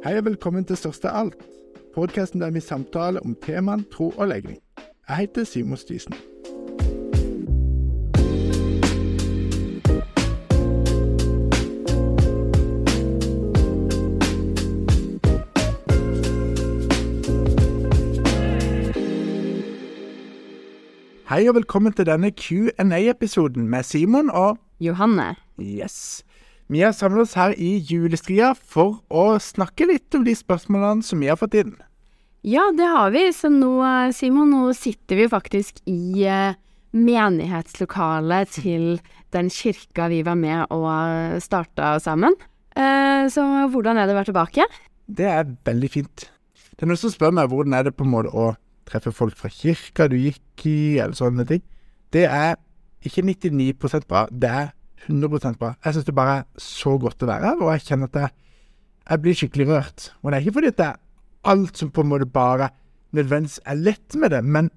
Hei og velkommen til Største alt, podkasten der vi samtaler om temaen tro og legning. Jeg heter Simon Stisen. Hei og velkommen til denne Q&A-episoden med Simon og Johanne. Yes. Vi har samlet oss her i julestria for å snakke litt om de spørsmålene som vi har fått inn. Ja, det har vi. Så nå, Simon, nå sitter vi faktisk i eh, menighetslokalet til den kirka vi var med og starta sammen. Eh, så hvordan er det å være tilbake? Det er veldig fint. Det er noen som spør meg hvordan er det på en måte å treffe folk fra kirka du gikk i, eller sånne ting. Det er ikke 99% bra, det er 100 bra. Jeg syns det bare er så godt å være her, og jeg kjenner at jeg, jeg blir skikkelig rørt. Og det er ikke fordi det er alt som på en måte bare nødvendigvis er lett med det, men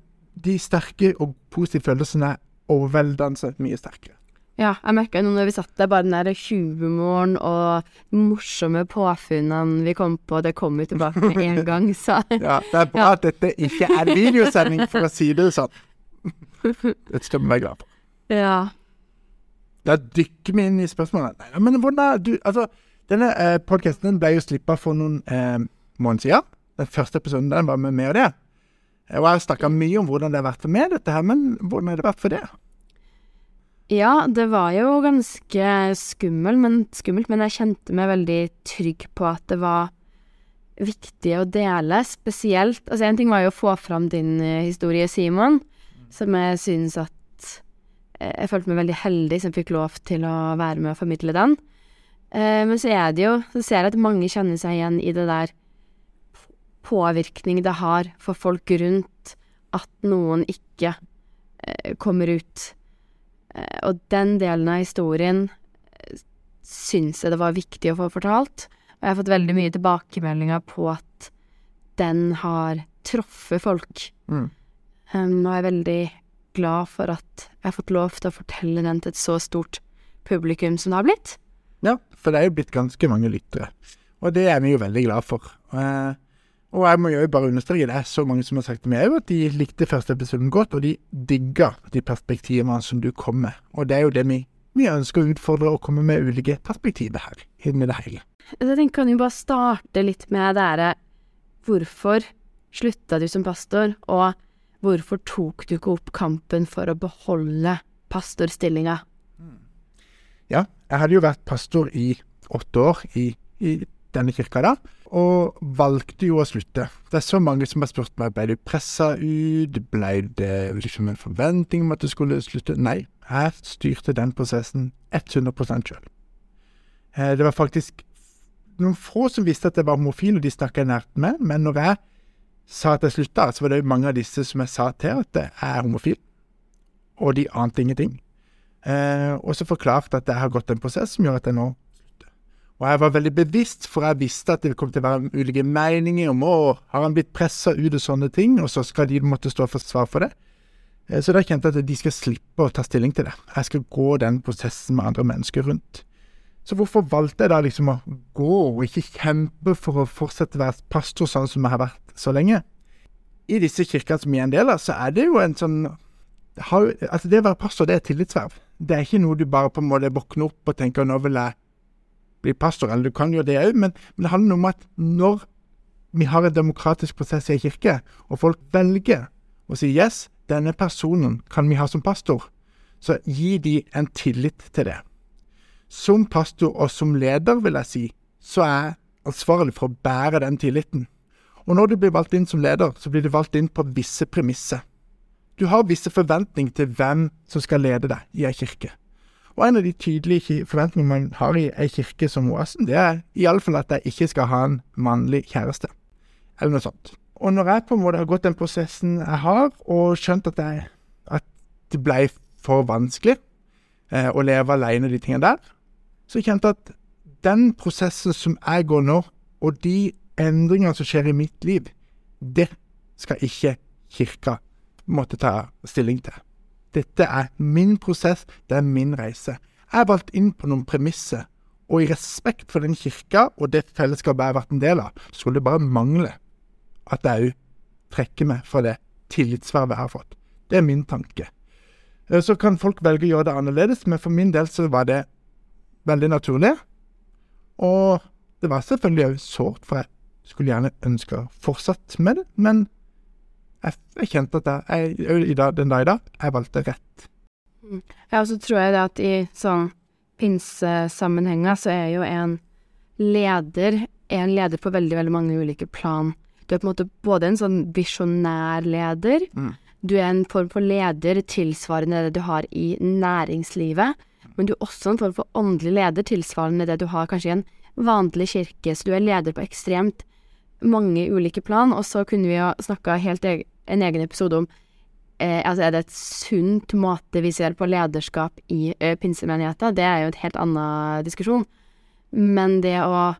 de sterke og positive følelsene er overveldende mye sterkere. Ja, jeg merka nå når vi satt der, bare den der humoren og morsomme påfunnene vi kom på, det kom jo tilbake med en gang, så Ja, det er bra Ja. at dette ikke er videosending, for å si det sånn. Det skal vi være glad for. Ja. Da dykker vi inn i spørsmålet. Nei, Men hvordan er du Altså, denne eh, podkasten ble jo slippa for noen eh, måneder siden. Den første episoden den var med meg og det. Eh, Og jeg har snakka mye om hvordan det har vært for meg, dette her, men hvordan har det vært for det? Ja, det var jo ganske skummel, men, skummelt, men jeg kjente meg veldig trygg på at det var viktig å dele, spesielt Altså, en ting var jo å få fram din eh, historie, Simon, som jeg syns at Jeg følte meg veldig heldig som fikk lov til å være med og formidle den. Eh, men så er det jo Så ser jeg at mange kjenner seg igjen i det der påvirkning det har for folk rundt at noen ikke eh, kommer ut. Eh, og den delen av historien eh, syns jeg det var viktig å få fortalt. Og jeg har fått veldig mye tilbakemeldinger på at den har truffet folk. Mm. Um, og er veldig glad for at jeg har fått lov til å fortelle den til et så stort publikum som det har blitt. Ja, for det er jo blitt ganske mange lyttere. Og det er vi jo veldig glad for. Eh, og jeg må jo bare understreke, det er så mange som har sagt til meg at de likte første episoden godt, og de digga de perspektivene som du kom med. Og det er jo det vi, vi ønsker å utfordre, å komme med ulike perspektiver her, i det hele. Jeg tenker kan jo bare starte litt med det derre Hvorfor slutta du som pastor, og hvorfor tok du ikke opp kampen for å beholde pastorstillinga? Ja, jeg hadde jo vært pastor i åtte år i, i denne kirka da, og valgte jo å slutte. Det er så mange som har spurt meg ble du pressa ut, ble det liksom en forventning om at du skulle slutte. Nei, jeg styrte den prosessen 100 sjøl. Eh, Det var faktisk noen få som visste at jeg var homofil, og de snakka jeg nært med, men når jeg sa at jeg slutta, så var det mange av disse som jeg sa til at jeg er homofil, og de ante ingenting. Eh, og så forklarte at jeg har gått en prosess som gjør at jeg nå slutter. Og jeg var veldig bevisst, for jeg visste at det kom til å være ulike meninger om å, har han blitt pressa ut og sånne ting, og så skal de måtte stå for svar for det. Eh, så da kjente jeg at de skal slippe å ta stilling til det. Jeg skal gå den prosessen med andre mennesker rundt. Så hvorfor valgte jeg da liksom å gå og ikke kjempe for å fortsette å være pastor sånn som jeg har vært så lenge? I disse kirkene som jeg er en del av, så er det jo en sånn altså det å være pastor, det er et tillitsverv. Det er ikke noe du bare på en måte våkner opp og tenker 'nå vil jeg bli pastor', eller du kan jo det òg, men, men det handler om at når vi har en demokratisk prosess i en kirke, og folk velger å si 'yes, denne personen kan vi ha som pastor', så gi de en tillit til det. Som pastor og som leder, vil jeg si, så er jeg ansvarlig for å bære den tilliten. Og når du blir valgt inn som leder, så blir du valgt inn på visse premisser. Du har visse forventninger til hvem som skal lede deg i ei kirke. Og en av de tydelige forventningene man har i ei kirke som Oasen, det er iallfall at jeg ikke skal ha en mannlig kjæreste. Eller noe sånt. Og når jeg på en måte har gått den prosessen jeg har, og skjønt at, jeg, at det ble for vanskelig eh, å leve alene de tingene der, så kjente jeg at den prosessen som jeg går nå, og de endringene som skjer i mitt liv, det skal ikke kirka måtte ta stilling til. Dette er min prosess, det er min reise. Jeg er valgt inn på noen premisser, og i respekt for den kirka og det fellesskapet jeg har vært en del av, skulle det bare mangle at jeg òg trekker meg fra det tillitsvervet jeg har fått. Det er min tanke. Eh, så kan folk velge å gjøre det annerledes, men for min del så var det veldig naturlig. Og det var selvfølgelig òg sårt, for jeg skulle gjerne ønska fortsatt med det, men jeg, jeg kjente at jeg, jeg, den dag i dag, jeg valgte rett. Ja, og så tror jeg det at i sånn pinsesammenhenger så er jo en leder er en leder på veldig, veldig mange ulike plan. Du er på en måte både en sånn visjonær leder, Mm. du er en form for leder tilsvarende det du har i næringslivet, men du er også en form for åndelig leder tilsvarende det du har kanskje i en vanlig kirke, så du er leder på ekstremt mange ulike plan, og så kunne vi jo snakka helt egen, en egen episode om eh, altså er det et sunt måte vi ser på lederskap i eh, pinsemenigheten? Det er jo et helt annen diskusjon. Men det å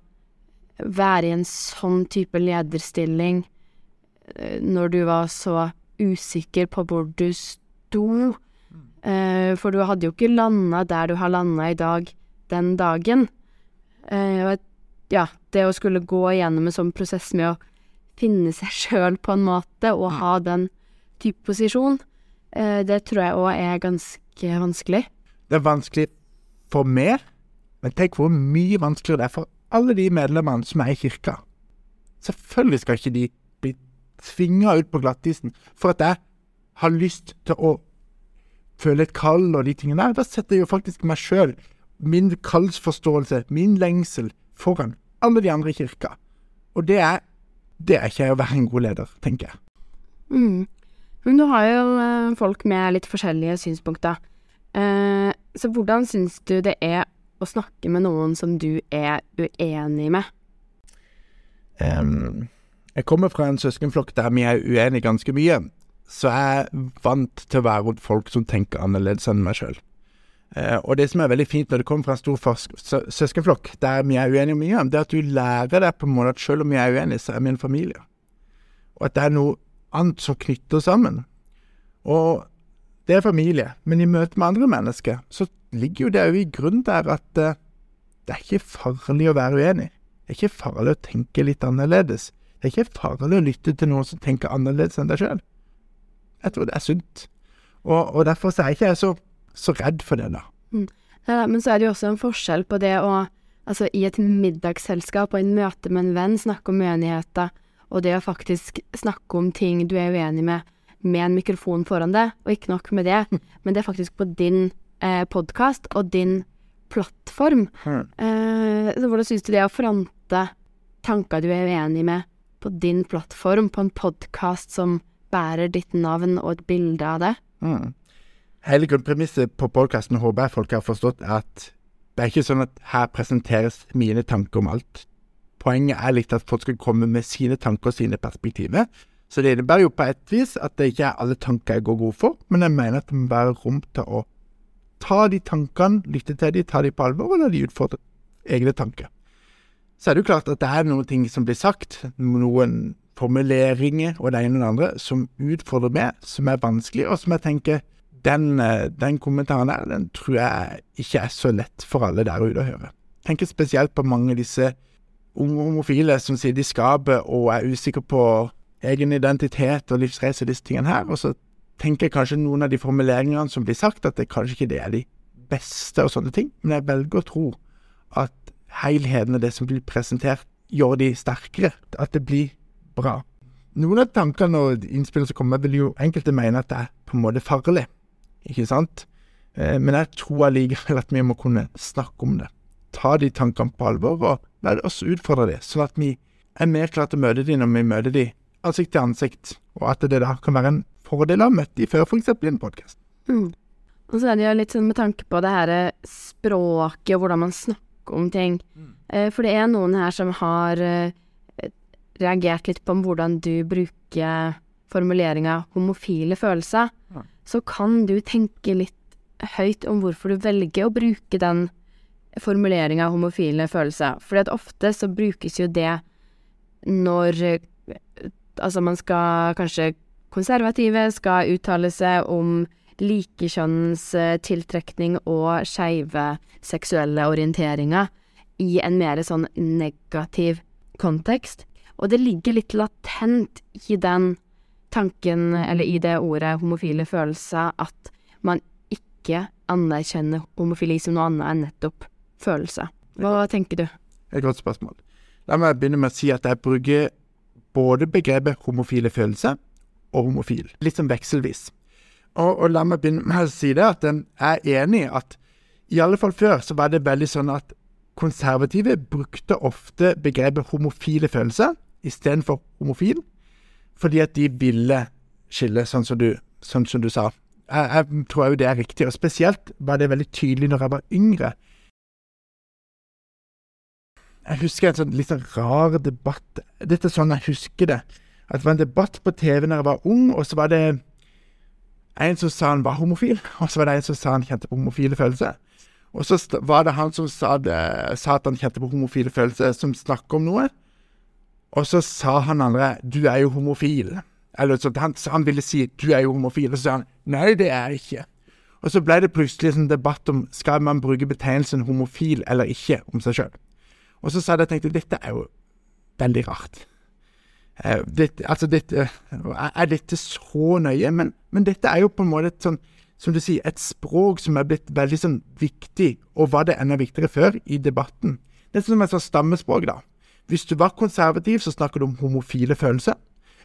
være i en sånn type lederstilling eh, når du var så usikker på hvor du sto For du hadde jo ikke landa der du har landa i dag den dagen. Eh, og ja, det å skulle gå igjennom en sånn prosess med å finne seg sjøl på en måte, og ha den type posisjon, eh, det tror jeg òg er ganske vanskelig. Det er vanskelig for meg, men tenk hvor mye vanskeligere det er for alle de medlemmene som er i kirka. Selvfølgelig skal ikke de bli tvinga ut på glattisen for at jeg har lyst til å føle et kall og de tingene der. Da setter jeg jo faktisk meg sjøl, min kallsforståelse, min lengsel, foran alle de andre i kirka. Og det er, det er ikke å være en god leder, tenker jeg. Mm. Men du har jo eh, folk med litt forskjellige synspunkter. Eh, så hvordan syns du det er å snakke med noen som du er uenig med? Um, jeg kommer fra en søskenflokk der vi er uenige ganske mye, så jeg er vant til å være rundt folk som tenker annerledes enn meg sjøl. Eh, og det som er veldig fint når det kommer fra en stor søskenflokk der vi er uenige om mye, det er at du lærer deg på en måte at selv om vi er uenige, så er vi en familie. Og at det er noe annet som knytter sammen. Og det er familie, men i møte med andre mennesker så ligger jo det òg i grunnen der at eh, det er ikke farlig å være uenig. Det er ikke farlig å tenke litt annerledes. Det er ikke farlig å lytte til noen som tenker annerledes enn deg sjøl. Jeg tror det er sunt. Og, og derfor er er ikke jeg så, så redd for det, da. Ja, men så er det jo også en forskjell på det å Altså, i et middagsselskap og i en møte med en venn snakke om uenigheter, og det å faktisk snakke om ting du er uenig med, med en mikrofon foran deg, og ikke nok med det, men det er faktisk på din eh, podkast og din plattform. Hmm. Eh, så hvordan syns du det er å fronte tanker du er uenig med, på din plattform, på en podkast som bærer ditt navn og et bilde av det? Mm. Hele grunnpremisset på podkasten håper jeg folk har forstått, at det er ikke sånn at her presenteres mine tanker om alt. Poenget er litt at folk skal komme med sine tanker og sine perspektiver. Så det innebærer jo på et vis at det ikke er alle tanker jeg går god for, men jeg mener at det må være rom til å ta de tankene, lytte til de, ta de på alvor, og la de utfordre egne tanker. Så er det jo klart at det er noen ting som blir sagt, noen formuleringer og det ene og det andre, som utfordrer meg, som er vanskelig, og som jeg tenker den, eh, den kommentaren der, den tror jeg ikke er så lett for alle der ute å høre. Tenker spesielt på mange av disse unge homofile som sier de skaper og er usikre på egen identitet og livsreise disse tingene her, og så tenker jeg kanskje noen av de formuleringene som blir sagt, at det kanskje ikke det er de beste og sånne ting, men jeg velger å tro at helheten av det som blir presentert, gjør de sterkere, at det blir bra. Noen av tankene og innspillene som kommer, vil jo enkelte mene at det er på en måte farlig, ikke sant? Eh, Men jeg tror allikevel at vi må kunne snakke om det. Ta de tankene på alvor, og la oss utfordre det, sånn at vi er mer klare til å møte dem når vi møter dem ansikt til ansikt, og at det da kan være en fordel å ha møtt dem før, f.eks. i en podkast. Mm. Og så er det jo litt sånn med tanke på det her språket og hvordan man snakker om ting. Eh, For det er noen her som har eh, reagert litt på hvordan du bruker formuleringa 'homofile følelser'. Ja. Så kan du tenke litt høyt om hvorfor du velger å bruke den formuleringa 'homofile følelser'. Fordi at ofte så brukes jo det når Altså man skal kanskje konservative skal uttale seg om likekjønnens eh, tiltrekning og skeive seksuelle orienteringer i en mer sånn negativ kontekst. Og det ligger litt latent i den tanken, eller i det ordet homofile følelser, at man ikke anerkjenner homofili som noe annet enn nettopp følelse. Hva tenker du? Et godt spørsmål. La meg begynne med å si at jeg bruker både begrepet homofile følelser og homofil, litt som vekselvis. Og, og, la meg begynne med å si det, at jeg er enig i at i alle fall før så var det veldig sånn at konservative brukte ofte begrepet homofile følelser istedenfor homofil, fordi at de ville skille, sånn som du, sånn som du sa. Jeg, jeg tror jo det er riktig, og spesielt var det veldig tydelig når jeg var yngre. Jeg husker en sånn litt sånn rar debatt Dette er sånn jeg husker det. At det var en debatt på TV når jeg var ung, og så var det en som sa han var homofil, og så var det en som sa han kjente på homofile følelser. Og så var det han som sa, det, sa at han kjente på homofile følelser, som snakket om noe. Og så sa han andre 'du er jo homofil'. Eller så, han, han, ville si 'du er jo homofil', og så sa han 'nei, det er jeg ikke'. Og så ble det plutselig en debatt om skal man bruke betegnelsen homofil eller ikke om seg sjøl. Og så sa jeg tenkte dette er jo veldig rart. Uh, dette, altså dette, er dette så nøye? Men, men, dette er jo på en måte et sånn, som du sier, et språk som er blitt veldig sånn viktig, og var det enda viktigere før i debatten. Det er som et sånt stammespråk, da. Hvis du var konservativ, så snakker du om homofile følelser.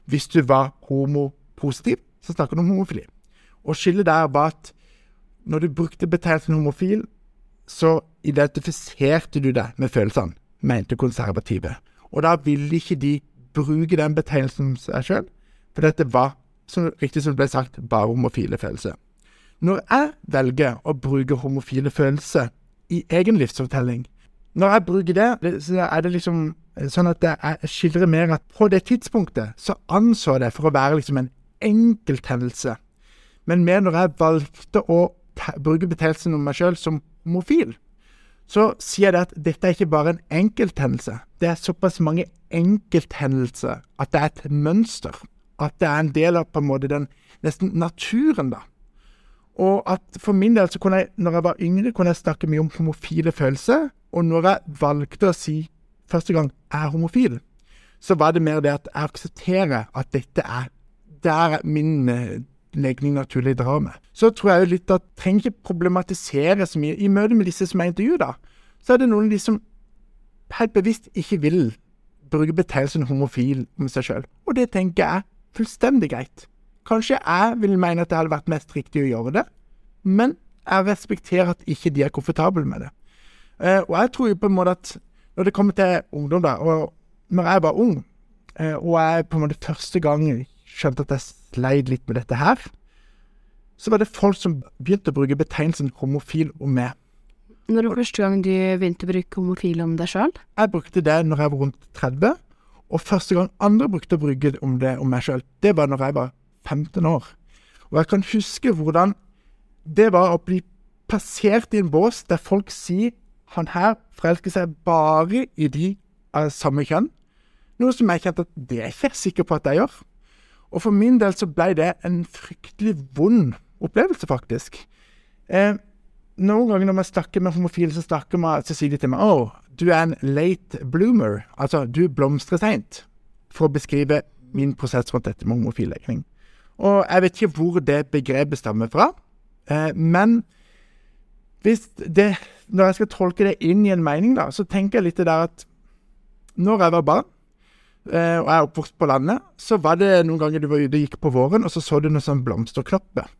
Hvis du var homopositiv, så snakker du om homofili. Og skillet der var at når du brukte betegnelsen homofil, så identifiserte du deg med følelsene, mente konservative. Og da ville ikke de bruke den betegnelsen seg sjøl, for dette var, som, riktig som det ble sagt, bare homofile følelser. Når jeg velger å bruke homofile følelser i egen livsfortelling, når jeg bruker det, så er det liksom Sånn at jeg skildrer mer at på det tidspunktet så anså det for å være liksom en enkelthendelse. Men mer når jeg valgte å bruke betegnelsen om meg sjøl som homofil, så sier det at dette er ikke bare en enkelthendelse. Det er såpass mange enkelthendelser at det er et mønster. At det er en del av på en måte den nesten naturen, da. Og at for min del så kunne jeg, når jeg var yngre, kunne jeg snakke mye om homofile følelser. Og når jeg valgte å si første gang jeg er homofil, så var det mer det at jeg aksepterer at dette er der min eh, legning naturlig drar meg. Så tror jeg jo litt at jeg trenger ikke problematisere så mye. I møte med disse som jeg intervjuer, da, så er det noen av de som helt bevisst ikke vil bruke betegnelsen homofil om seg sjøl. Og det tenker jeg er fullstendig greit. Kanskje jeg vil mene at det hadde vært mest riktig å gjøre det, men jeg respekterer at ikke de er komfortable med det. Uh, og jeg tror jo på en måte at når det kommer til ungdom, da, og når jeg var ung, eh, og jeg på en måte første gang skjønte at jeg sleit litt med dette her, så var det folk som begynte å bruke betegnelsen homofil om meg. Når det var første gang du begynte å bruke homofil om deg sjøl? Jeg brukte det når jeg var rundt 30. Og første gang andre brukte å bruke om det om meg sjøl, det var når jeg var 15 år. Og jeg kan huske hvordan det var å bli plassert i en bås der folk sier han her forelsker seg bare i de av samme kjønn. Noe som jeg kjente at det er jeg sikker på at jeg gjør. Og for min del så ble det en fryktelig vond opplevelse, faktisk. Eh, noen ganger når man snakker med homofile, så, snakker man, så sier de til meg å, oh, du er en late bloomer. Altså, du blomstrer seint. For å beskrive min prosess rundt dette med homofil legning. Og jeg vet ikke hvor det begrepet stammer fra, eh, men hvis det Når jeg skal tolke det inn i en mening, da, så tenker jeg litt der at når jeg var barn, eh, og jeg er oppvokst på landet, så var det noen ganger du var ute og gikk på våren, og så så du noen sånne blomsterknopper.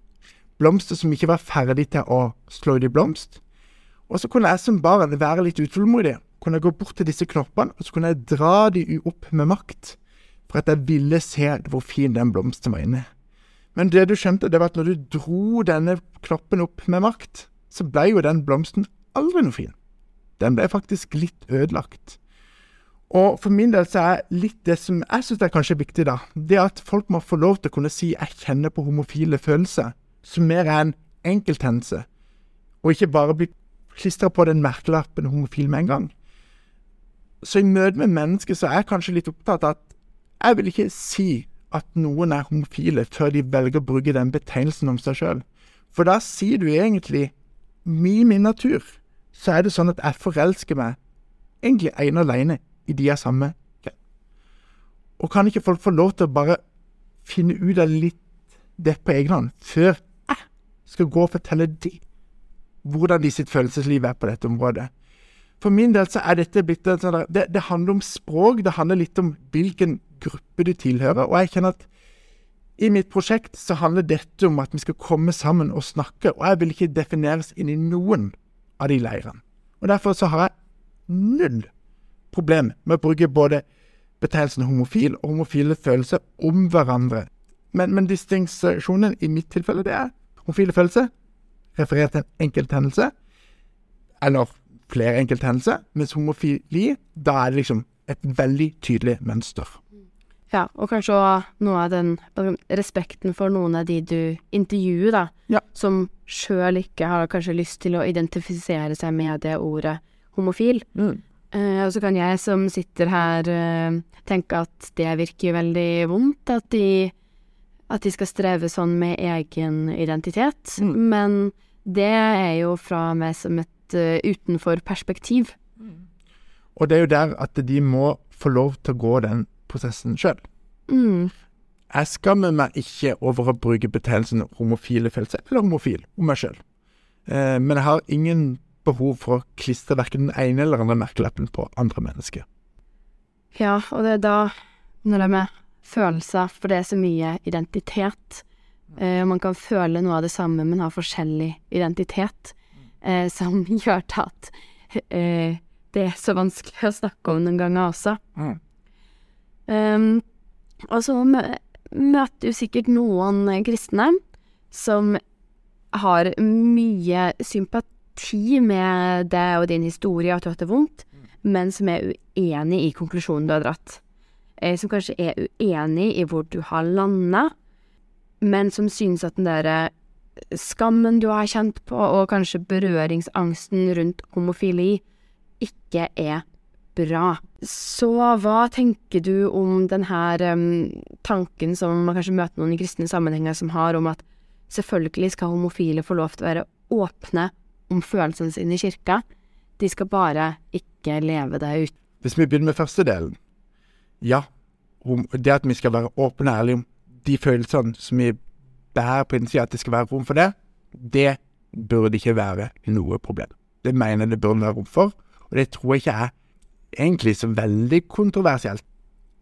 Blomster som ikke var ferdig til å slå ut i blomst. Og så kunne jeg som barn være litt utålmodig. Kunne jeg gå bort til disse knoppene, og så kunne jeg dra de opp med makt. For at jeg ville se hvor fin den blomsten var inni. Men det du skjønte, det var at når du dro denne knoppen opp med makt, så ble jo den blomsten aldri noe fin. Den ble faktisk litt ødelagt. Og for min del så er litt det som jeg syns er kanskje viktig, da, det at folk må få lov til å kunne si 'jeg kjenner på homofile følelser', som mer er en enkelthendelse, og ikke bare bli klistra på den merkelappen homofil med en gang. Så i møte med mennesker så er jeg kanskje litt opptatt av at jeg vil ikke si at noen er homofile før de velger å bruke den betegnelsen om seg sjøl. For da sier du egentlig i min natur så er det sånn at jeg forelsker meg egentlig ene og alene i de av samme med. Og kan ikke folk få lov til å bare finne ut av litt det på egen hånd, før jeg skal gå og fortelle de hvordan de sitt følelsesliv er på dette området? For min del så er dette blitt sånn det, det handler om språk, det handler litt om hvilken gruppe du tilhører. Og jeg kjenner at i mitt prosjekt så handler dette om at vi skal komme sammen og snakke, og jeg vil ikke defineres inn i noen av de leirene. Og derfor så har jeg null problem med å bruke både betegnelsen homofil og homofile følelser om hverandre. Men, men distinksjonen i mitt tilfelle det er homofile følelser referert til en enkelthendelse, eller flere enkelthendelser, mens homofili, da er det liksom et veldig tydelig mønster. Ja, og kanskje òg noe av den respekten for noen av de du intervjuer, da, Ja. som sjøl ikke har kanskje lyst til å identifisere seg med det ordet homofil. Eh, og så kan jeg som sitter her eh, tenke at det virker veldig vondt, at de, at de skal streve sånn med egen identitet. Mm. Men det er jo fra meg som et uh, utenfor-perspektiv. Og det er jo der at de må få lov til å gå den prosessen sjøl. Mm. Jeg skammer meg ikke over å bruke betegnelsen homofile følelser, eller homofil, om meg sjøl. Eh, men jeg har ingen behov for å klistre verken den ene eller andre merkelappen på andre mennesker. Ja, og det er da, når det er med følelser, for det er så mye identitet, eh, man kan føle noe av det samme, men ha forskjellig identitet, eh, som gjør til at eh, det er så vanskelig å snakke om noen ganger også. Um, og så mø møter du sikkert noen kristne som har mye sympati med deg og din historie, at du har hatt det vondt, men som er uenig i konklusjonen du har dratt. Eh, som kanskje er uenig i hvor du har landa, men som synes at den derre skammen du har kjent på, og kanskje berøringsangsten rundt homofili, ikke er bra. Så hva tenker du om den her tanken som man kanskje møter noen i kristne sammenhenger som har, om at selvfølgelig skal homofile få lov til å være åpne om følelsene sine i kirka, de skal bare ikke leve det ut. Hvis vi begynner med første delen. Ja, det at vi skal være åpne og ærlige om de følelsene som vi bærer på innsida, at det skal være rom for det, det burde ikke være noe problem. Det mener jeg det burde være rom for, og det tror jeg ikke er egentlig så veldig kontroversielt.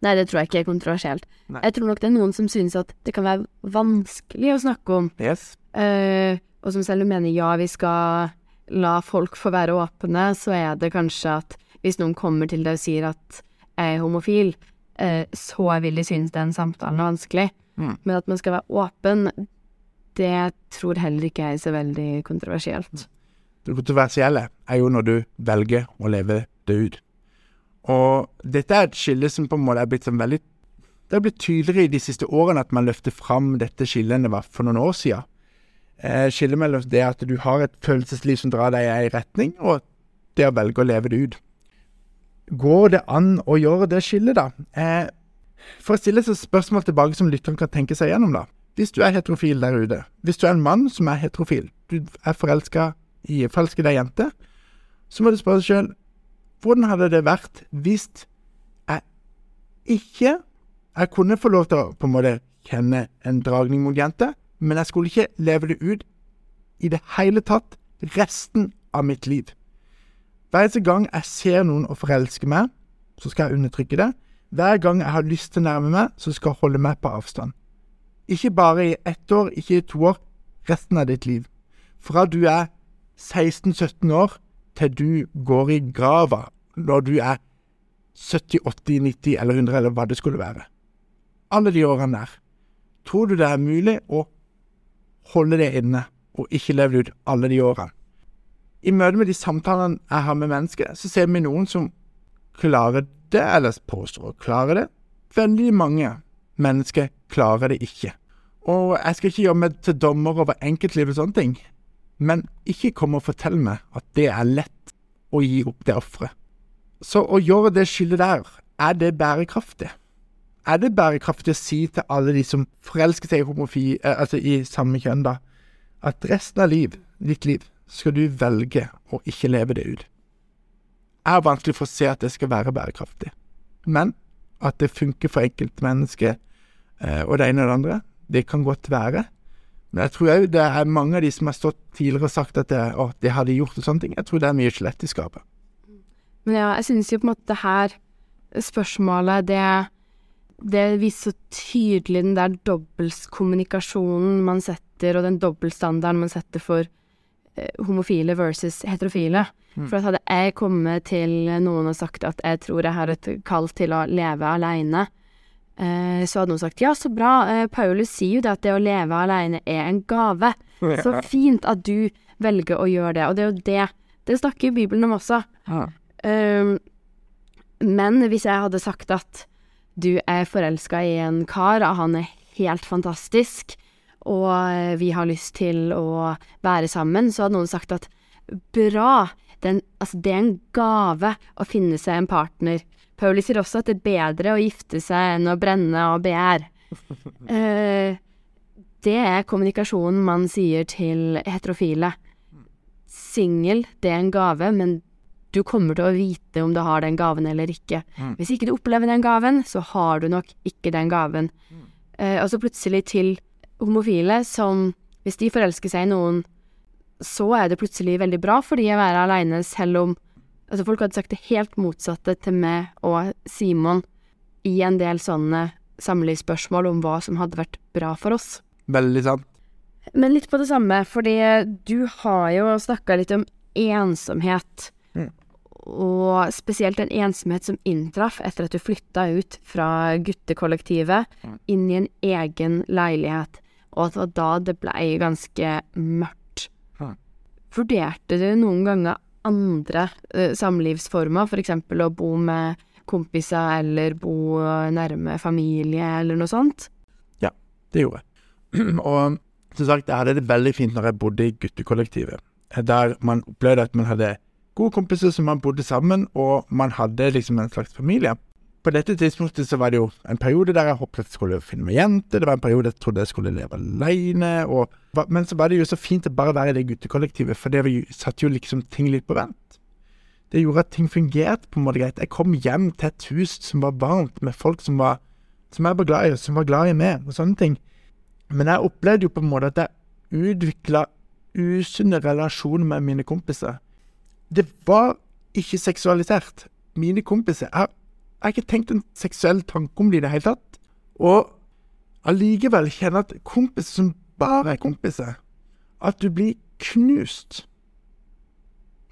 Nei, det tror jeg ikke er kontroversielt. Nei. Jeg tror nok det er noen som synes at det kan være vanskelig å snakke om, Yes. Uh, og som selv mener ja, vi skal la folk få være åpne, så er det kanskje at hvis noen kommer til deg og sier at jeg er homofil, uh, så vil de synes den samtalen er vanskelig. Mm. Men at man skal være åpen, det tror heller ikke jeg er så veldig kontroversielt. Det kontroversielle er jo når du velger å leve det ut. Og dette er et skille som på en måte er blitt sånn veldig Det har blitt tydeligere i de siste årene at man løfter fram dette skillet enn det var for noen år siden. Eh, skillet mellom det at du har et følelsesliv som drar deg i en retning, og det å velge å leve det ut. Går det an å gjøre det skillet, da? Eh, for å stille et spørsmål tilbake som lytteren kan tenke seg gjennom, da. Hvis du er heterofil der ute, hvis du er en mann som er heterofil, du er forelska i forelsket deg jente, så må du spørre deg sjøl hvordan hadde det vært hvis jeg ikke Jeg kunne få lov til å på en måte kjenne en dragning mot jenter, men jeg skulle ikke leve det ut i det hele tatt resten av mitt liv. Hver eneste gang jeg ser noen og forelsker meg, så skal jeg undertrykke det. Hver gang jeg har lyst til å nærme meg, så skal jeg holde meg på avstand. Ikke bare i ett år, ikke i to år, resten av ditt liv. Fra du er 16-17 år til du går i grava når du er 70, 80, 90 eller 100 eller hva det skulle være. Alle de årene der. Tror du det er mulig å holde det inne og ikke leve ut alle de årene? I møte med de samtalene jeg har med mennesker, så ser vi noen som klarer det, eller påstår å klare det. Veldig mange mennesker klarer det ikke. Og jeg skal ikke gjøre meg til dommer over enkeltliv og sånne ting, men ikke kom og fortell meg at det er lett å gi opp det offeret. Så å gjøre det skillet der, er det bærekraftig? Er det bærekraftig å si til alle de som forelsker seg i homofi, eh, altså i samme kjønn, da, at resten av liv, ditt liv skal du velge å ikke leve det ut? er vanskelig for å se at det skal være bærekraftig. Men at det funker for enkeltmennesket eh, og det ene og det andre, det kan godt være. Men jeg tror òg det er mange av de som har stått tidligere og sagt at det, å, det har de gjort og sånne ting. Jeg tror det er mye skjelett i skapet. Men ja, jeg synes jo på en måte det her spørsmålet, det, det viser så tydelig den der dobbeltkommunikasjonen man setter, og den dobbeltstandarden man setter for eh, homofile versus heterofile. Mm. For at hadde jeg kommet til noen og sagt at jeg tror jeg har et kall til å leve aleine, så hadde noen sagt ja, så bra, eh, Paulus sier jo det at det å leve alene er en gave. Så fint at du velger å gjøre det. Og det er jo det Det snakker Bibelen om også. Ja. Um, men hvis jeg hadde sagt at du er forelska i en kar, og han er helt fantastisk, og eh, vi har lyst til å være sammen, så hadde noen sagt at bra, det er en, altså, det er en gave å finne seg en partner. Pauli sier også at det er bedre å gifte seg enn å brenne og begjære. Eh, det er kommunikasjonen man sier til heterofile. Singel, det er en gave, men du kommer til å vite om du har den gaven eller ikke. Mm. Hvis ikke du opplever den gaven, så har du nok ikke den gaven. Eh, og så plutselig til homofile som Hvis de forelsker seg i noen, så er det plutselig veldig bra for de å være aleine, selv om Altså, folk hadde sagt det helt motsatte til meg og Simon i en del sånne samlivsspørsmål om hva som hadde vært bra for oss. Veldig sant. Men litt på det samme, fordi du har jo snakka litt om ensomhet. Mm. Og spesielt en ensomhet som inntraff etter at du flytta ut fra guttekollektivet Mm. inn i en egen leilighet, og at det var da det blei ganske mørkt. Mm. Vurderte du noen ganger andre eh, samlivsformer, for eksempel å bo med kompiser eller bo nærme familie eller noe sånt? Ja, Det gjorde jeg. og som sagt, jeg hadde det veldig fint når jeg bodde i guttekollektivet. Der man opplevde at man hadde gode kompiser som man bodde sammen, og man hadde liksom en slags familie. På dette tidspunktet så var det jo en periode der jeg håpet jeg skulle finne meg jente, det var en periode jeg trodde jeg skulle leve aleine, og Men så var det jo så fint å bare være i det guttekollektivet, for det jo, satte jo liksom ting litt på vent. Det gjorde at ting fungerte på en måte greit. Jeg kom hjem til et hus som var varmt, med folk som var som jeg var glad i, som var glad i meg, og sånne ting. Men jeg opplevde jo på en måte at jeg utvikla usunne relasjoner med mine kompiser. Det var ikke seksualisert. Mine kompiser Jeg jeg har ikke tenkt en seksuell tanke om det i det hele tatt. Og allikevel kjenne at kompiser som bare er kompiser At du blir knust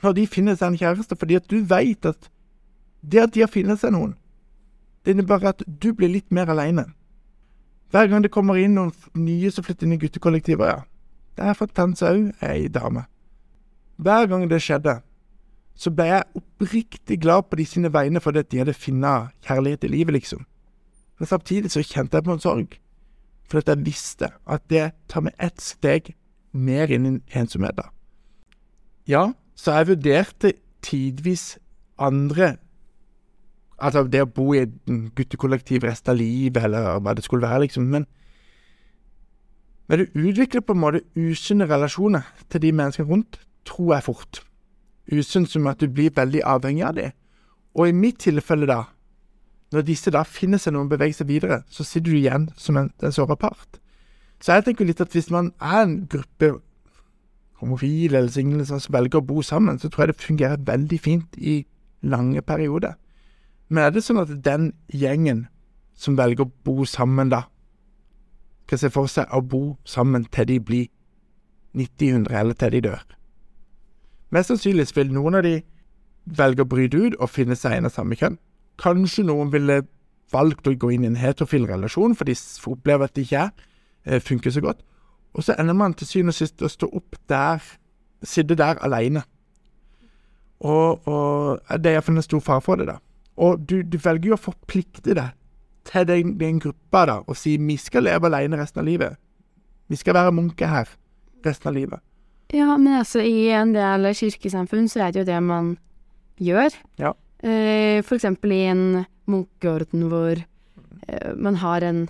når de finner seg en kjæreste, fordi at du veit at det at de har funnet seg noen, det innebærer at du blir litt mer aleine. Hver gang det kommer inn noen nye som flytter inn i guttekollektivet, ja. Det er seg òg ei dame. Hver gang det skjedde, så ble jeg oppriktig glad på de sine vegne fordi at de hadde funnet kjærlighet i livet, liksom. Men samtidig så kjente jeg på en sorg, for at jeg visste at det tar meg ett steg mer inn i ensomheten. Ja, så jeg vurderte tidvis andre Altså det å bo i et guttekollektiv resten av livet, eller hva det skulle være, liksom. Men, men du utvikler på en måte usunne relasjoner til de menneskene rundt, tror jeg fort. Usunn som at du blir veldig avhengig av dem. Og i mitt tilfelle, da, når disse da finner seg noen beveger seg videre, så sitter du igjen som en, en såra part. Så jeg tenker litt at hvis man er en gruppe homofile eller single som velger å bo sammen, så tror jeg det fungerer veldig fint i lange perioder. Men er det sånn at den gjengen som velger å bo sammen, da, skal se for seg å bo sammen til de blir 90-100, eller til de dør? Mest sannsynlig vil noen av de velge å bryte ut og finne seg en av samme kjønn. Kanskje noen ville valgt å gå inn i en heterofil relasjon, for de opplever at det ikke er, eh, funker så godt. Og så ender man til syvende og sist å stå opp der, sitte der alene. Og, og det er iallfall en stor fare for det, da. Og du, du velger jo å forplikte deg til den, den gruppa da, og si vi skal leve alene resten av livet. Vi skal være munker her resten av livet. Ja, men altså, i en del kirkesamfunn så er det jo det man gjør. Ja. Eh, for eksempel i en munkeorden hvor eh, man har en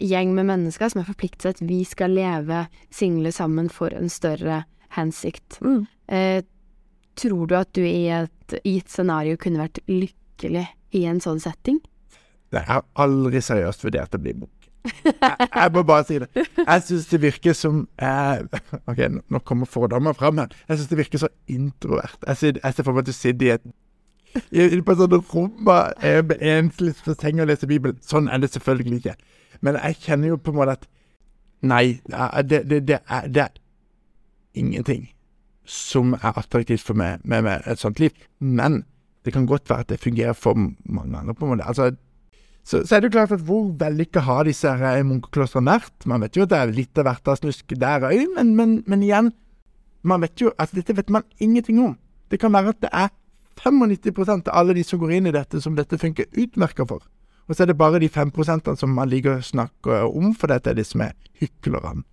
gjeng med mennesker som er forpliktet til at vi skal leve single sammen for en større hensikt. Eh, Tror du at du i et gitt scenario kunne vært lykkelig i en sånn setting? Nei, jeg har aldri seriøst vurdert å bli munk. Jeg, jeg må bare si det. Jeg syns det virker som eh, Ok, nå kommer fordommer fram her. Jeg syns det virker så introvert. Jeg ser, jeg ser for meg at du sitter i et i, på et sånt rom eh, med enslig på senga og leser Bibelen. Sånn er det selvfølgelig ikke. Men jeg kjenner jo på en måte at Nei, det, det, det, er, det er ingenting som er attraktivt for meg med, med, et sånt liv. Men det kan godt være at det fungerer for mange andre. på en måte. Altså, så, så, er det jo klart at hvor vellykka har disse her munkeklostrene vært? Man vet jo at det er litt av hvert av snusk der òg, men, men, men, igjen Man vet jo at dette vet man ingenting om. Det kan være at det er 95% av alle de som går inn i dette, som dette funker utmerka for. Og så er det bare de 5% som man liker å snakke om, for dette er de som er hyklerne.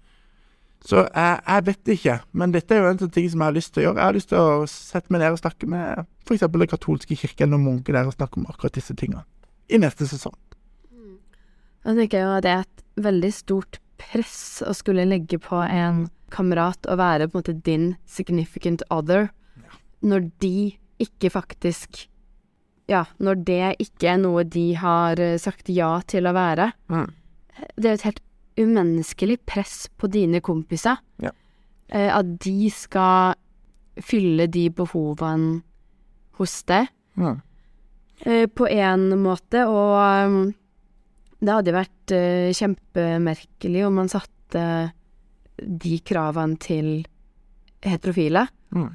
Så jeg, jeg, vet ikke, men dette er jo en sånn ting som jeg har lyst til å gjøre. Jeg har lyst til å sette meg ned og snakke med f.eks. Den katolske kirken og munker der og snakke om akkurat disse tingene i neste sesong. Mm. Jeg tenker jo at det er et veldig stort press å skulle legge på en kamerat å være på en måte din significant other, når de ikke faktisk Ja, når det ikke er noe de har eh, sagt ja til å være. Mm. Det er jo et helt umenneskelig press på dine kompiser. Ja. Eh, at de skal fylle de behovene hos deg. Ja. Eh, på en måte, og um, det hadde vært uh, kjempemerkelig om man satte de kravene til heterofile. Mm.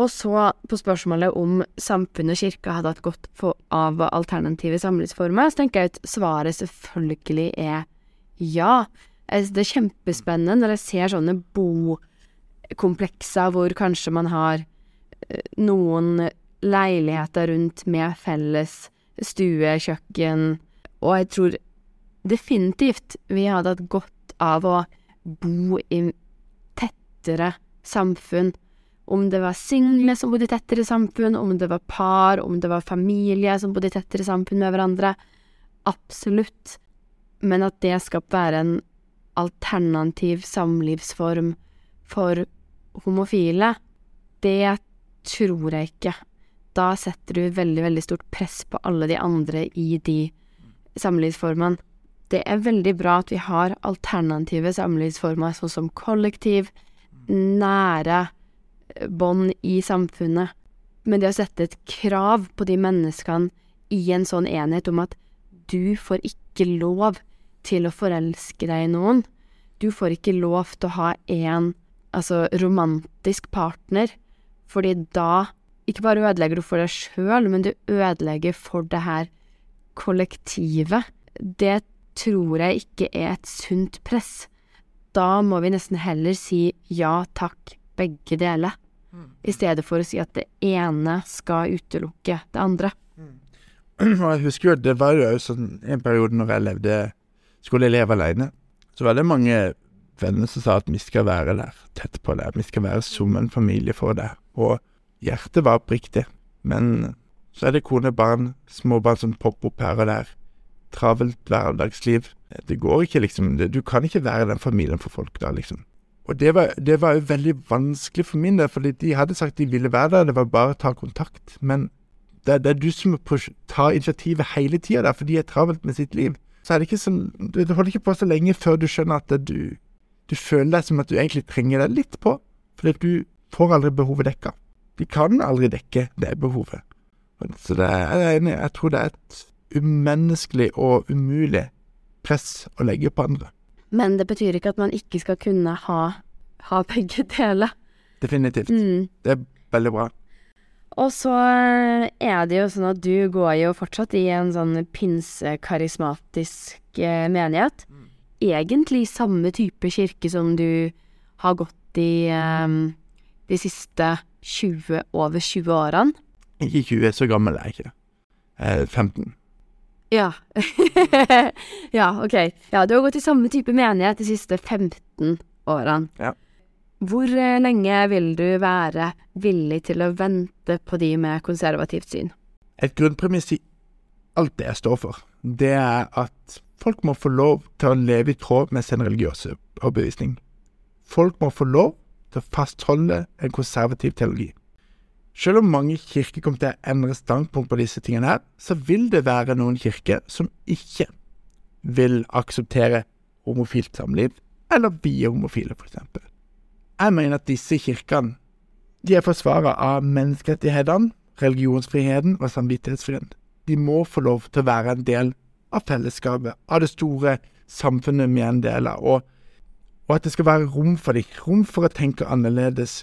Og så på spørsmålet om samfunnet og kirka hadde hatt godt av alternative samlivsformer, så tenker jeg at svaret selvfølgelig er ja. Det er kjempespennende når jeg ser sånne bokomplekser hvor kanskje man har eh, noen leiligheter rundt med felles stue, kjøkken, og jeg tror definitivt vi hadde hatt godt av å bo i tettere samfunn. Om det var single som bodde i tettere samfunn, om det var par, om det var familie som bodde i tettere samfunn med hverandre. Absolutt men at det skal være en alternativ samlivsform for homofile, det tror jeg ikke. Da setter du veldig, veldig stort press på alle de andre i de samlivsformene. Det er veldig bra at vi har alternative samlivsformer, sånn som kollektiv, nære bånd i samfunnet. Men det å sette et krav på de menneskene i en sånn enhet om at du får ikke lov til å forelske deg i noen. Du får ikke lov til å ha en altså romantisk partner, fordi da ikke bare ødelegger du for deg sjøl, men du ødelegger for det her kollektivet. Det tror jeg ikke er et sunt press. Da må vi nesten heller si ja takk, begge deler, mm. i stedet for å si at det ene skal utelukke det andre. Mm. Jeg husker jo, det var jo sånn en periode når jeg levde skulle jeg leve alene, så var det mange venner som sa at vi skal være der, tett på deg, vi skal være som en familie for deg. Og hjertet var oppriktig, men så er det kone, barn, småbarn som popper opp her og der. Travelt hverdagsliv. Det går ikke, liksom. Du kan ikke være den familien for folk da, liksom. Og det var, det var jo veldig vanskelig for min del, fordi de hadde sagt de ville være der, det var bare å ta kontakt. Men det, det er du som må ta initiativet hele tida for de er travelt med sitt liv så er det ikke sånn Det holder ikke på så lenge før du skjønner at du, du føler deg som at du egentlig trenger deg litt på, fordi du får aldri behovet dekka. De kan aldri dekke det behovet. Så det er, jeg tror det er et umenneskelig og umulig press å legge på andre. Men det betyr ikke at man ikke skal kunne ha, ha begge deler. Definitivt. Mm. Det er veldig bra. Og så er det jo sånn at du går jo fortsatt i en sånn pinsekarismatisk eh, menighet. Mm. Egentlig samme type kirke som du har gått i um, de siste 20, over 20 årene. Ikke 20, så gammel er jeg ikke. Eh, 15. Ja. ja, OK. Ja, du har gått i samme type menighet de siste 15 årene. Ja. Hvor eh, lenge vil du være villig til å vente på de med konservativt syn? Et grunnpremiss i alt det jeg står for, det er at folk må få lov til å leve i tråd med sin religiøse overbevisning. Folk må få lov til å fastholde en konservativ teologi. Selv om mange kirker kommer til å endre standpunkt på disse tingene her, så vil det være noen kirker som ikke vil akseptere homofilt samliv, eller vie homofile, f.eks. Jeg mener at disse kirkene de er forsvarere av menneskerettighetene, religionsfriheten og samvittighetsfriheten. De må få lov til å være en del av fellesskapet, av det store samfunnet vi er en del av, og, og at det skal være rom for dem, rom for å tenke annerledes.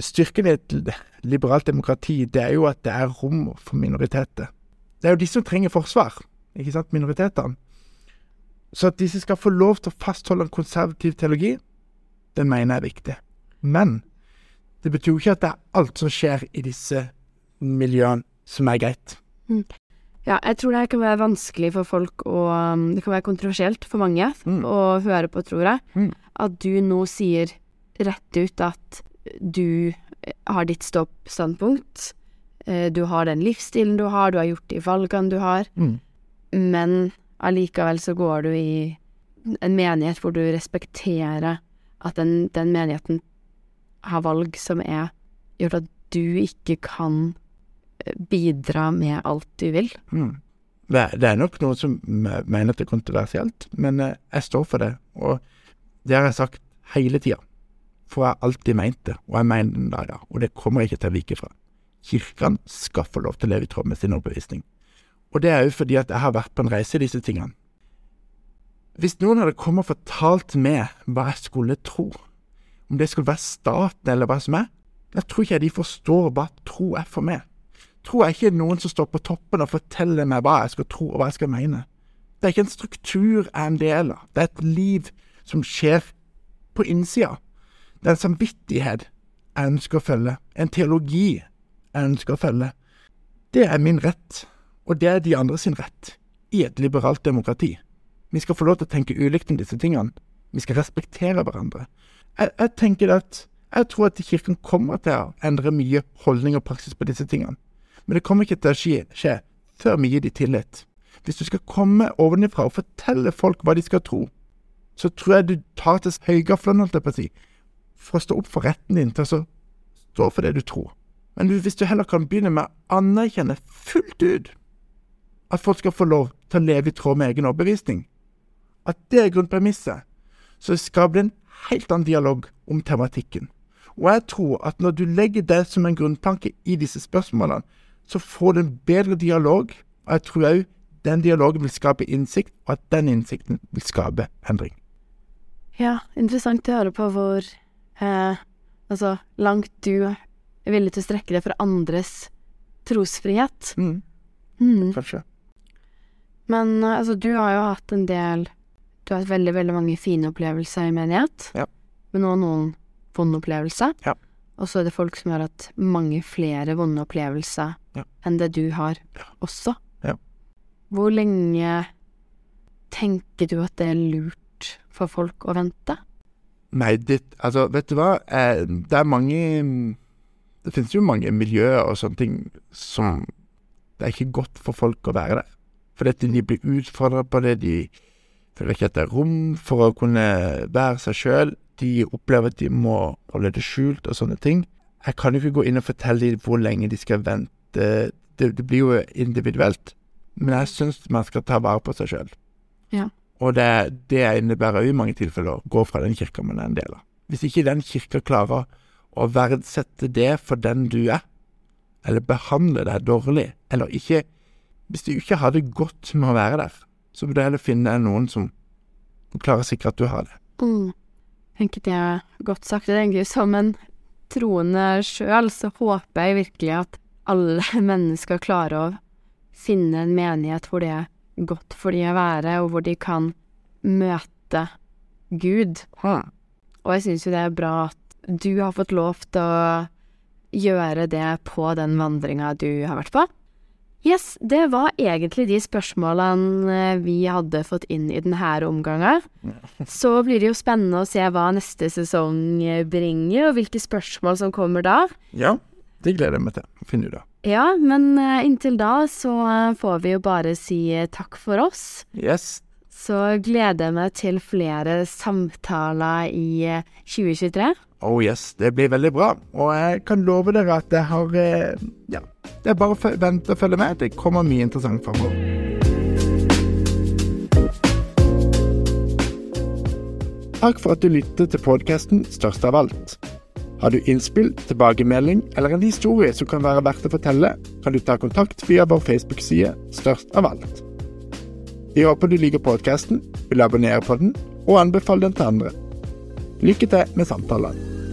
Styrken i et liberalt demokrati, det er jo at det er rom for minoriteter. Det er jo de som trenger forsvar, ikke sant, minoritetene. Så at disse skal få lov til å fastholde en konservativ teologi, det mener jeg er viktig. Men det betyr jo ikke at det er alt som skjer i disse miljøene som er greit. Ja, jeg tror det kan være vanskelig for folk å um, Det kan være kontroversielt for mange Mm. å høre på, tror jeg. Mm. At du nå sier rett ut at du har ditt stopp-standpunkt. eh, Du har den livsstilen du har, du har gjort de valgene du har. Mm. Men allikevel så går du i en menighet hvor du respekterer at den, den menigheten har valg som er gjort at du ikke kan eh, bidra med alt du vil. Mm. Det, det er nok noen som mener at det er kontroversielt, men eh, jeg står for det. Og det har jeg sagt hele tida. For jeg har alltid ment det, og jeg mener det da, ja. Og det kommer jeg ikke til å vike fra. Kirken skal få lov til å leve i tråd med sin overbevisning. Og det er jo fordi at jeg har vært på en reise i disse tingene. Hvis noen hadde kommet og fortalt meg hva jeg skulle tro, om det skulle være staten eller hva som er, jeg tror ikke de forstår hva tro er for meg. Tro jeg ikke noen som står på toppen og forteller meg hva jeg skal tro og hva jeg skal mene. Det er ikke en struktur jeg er en del av. Det er et liv som skjer på innsida. Det er en samvittighet jeg ønsker å følge. En teologi jeg ønsker å følge. Det er min rett, og det er de andre sin rett, i et liberalt demokrati. Vi skal få lov til å tenke ulikt om disse tingene. Vi skal respektere hverandre. Jeg, jeg tenker at jeg tror at Kirken kommer til å endre mye holdning og praksis på disse tingene. Men det kommer ikke til å skje, skje før vi gir dem tillit. Hvis du skal komme ovenifra og fortelle folk hva de skal tro, så tror jeg du tar til høygaflene, holdt jeg si, for å stå opp for retten din til å stå for det du tror. Men hvis du heller kan begynne med å anerkjenne fullt ut at folk skal få lov til å leve i tråd med egen overbevisning, at det er grunnpremisset, så skaper det en helt annen dialog om tematikken. Og jeg tror at når du legger det som en grunnplanke i disse spørsmålene, så får du en bedre dialog, og jeg tror òg den dialogen vil skape innsikt, og at den innsikten vil skape endring. Ja, interessant å høre på hvor eh, altså, langt du er villig til å strekke deg for andres trosfrihet. Mm, Mm. kanskje. Men eh, altså, du har jo hatt en del Du har hatt veldig, veldig mange fine opplevelser i menighet. Ja. Men også noen vonde opplevelser. Ja. Og så er det folk som har hatt mange flere vonde opplevelser Ja. enn det du har Ja. også. Ja. Hvor lenge tenker du at det er lurt for folk å vente? Nei, det, altså, vet du hva? Eh, det er mange Det finnes jo mange miljøer og sånne ting som Det er ikke godt for folk å være der. Fordi de blir utfordra på det, de føler ikke at det er rom for å kunne være seg sjøl. De opplever at de må holde det skjult og sånne ting. Jeg kan jo ikke gå inn og fortelle dem hvor lenge de skal vente. Det, det blir jo individuelt. Men jeg syns man skal ta vare på seg sjøl. Ja. Og det, det innebærer jo i mange tilfeller å gå fra den kirka man er en del av. Hvis ikke den kirka klarer å verdsette det for den du er, eller behandle deg dårlig, eller ikke Hvis du ikke har det godt med å være der, så burde du heller finne noen som klarer å sikre at du har det. Mm. Jeg tenker det er godt sagt. Jeg tenker som en troende sjøl, så håper jeg virkelig at alle mennesker klarer å finne en menighet hvor det er godt for de å være, og hvor de kan møte Gud. Og jeg syns jo det er bra at du har fått lov til å gjøre det på den vandringa du har vært på. Yes, det var egentlig de spørsmålene eh, vi hadde fått inn i denne omgangen. Så blir det jo spennende å se hva neste sesong eh, bringer, og hvilke spørsmål som kommer da. Ja, det gleder jeg meg til Finner finne ut av. Ja, men eh, inntil da så får vi jo bare si takk for oss. Yes. Så gleder jeg meg til flere samtaler i eh, 2023. Oh yes, det blir veldig bra. Og jeg kan love dere at jeg har eh, Ja, det er bare å vente og følge med. Det kommer mye interessant framover. Takk for at du lyttet til podkasten Størst av alt. Har du innspill, tilbakemelding eller en historie som kan være verdt å fortelle, kan du ta kontakt via vår Facebook-side Størst av alt. Vi håper du liker podkasten, vil abonnere på den og anbefale den til andre. Lykke til med samtalene.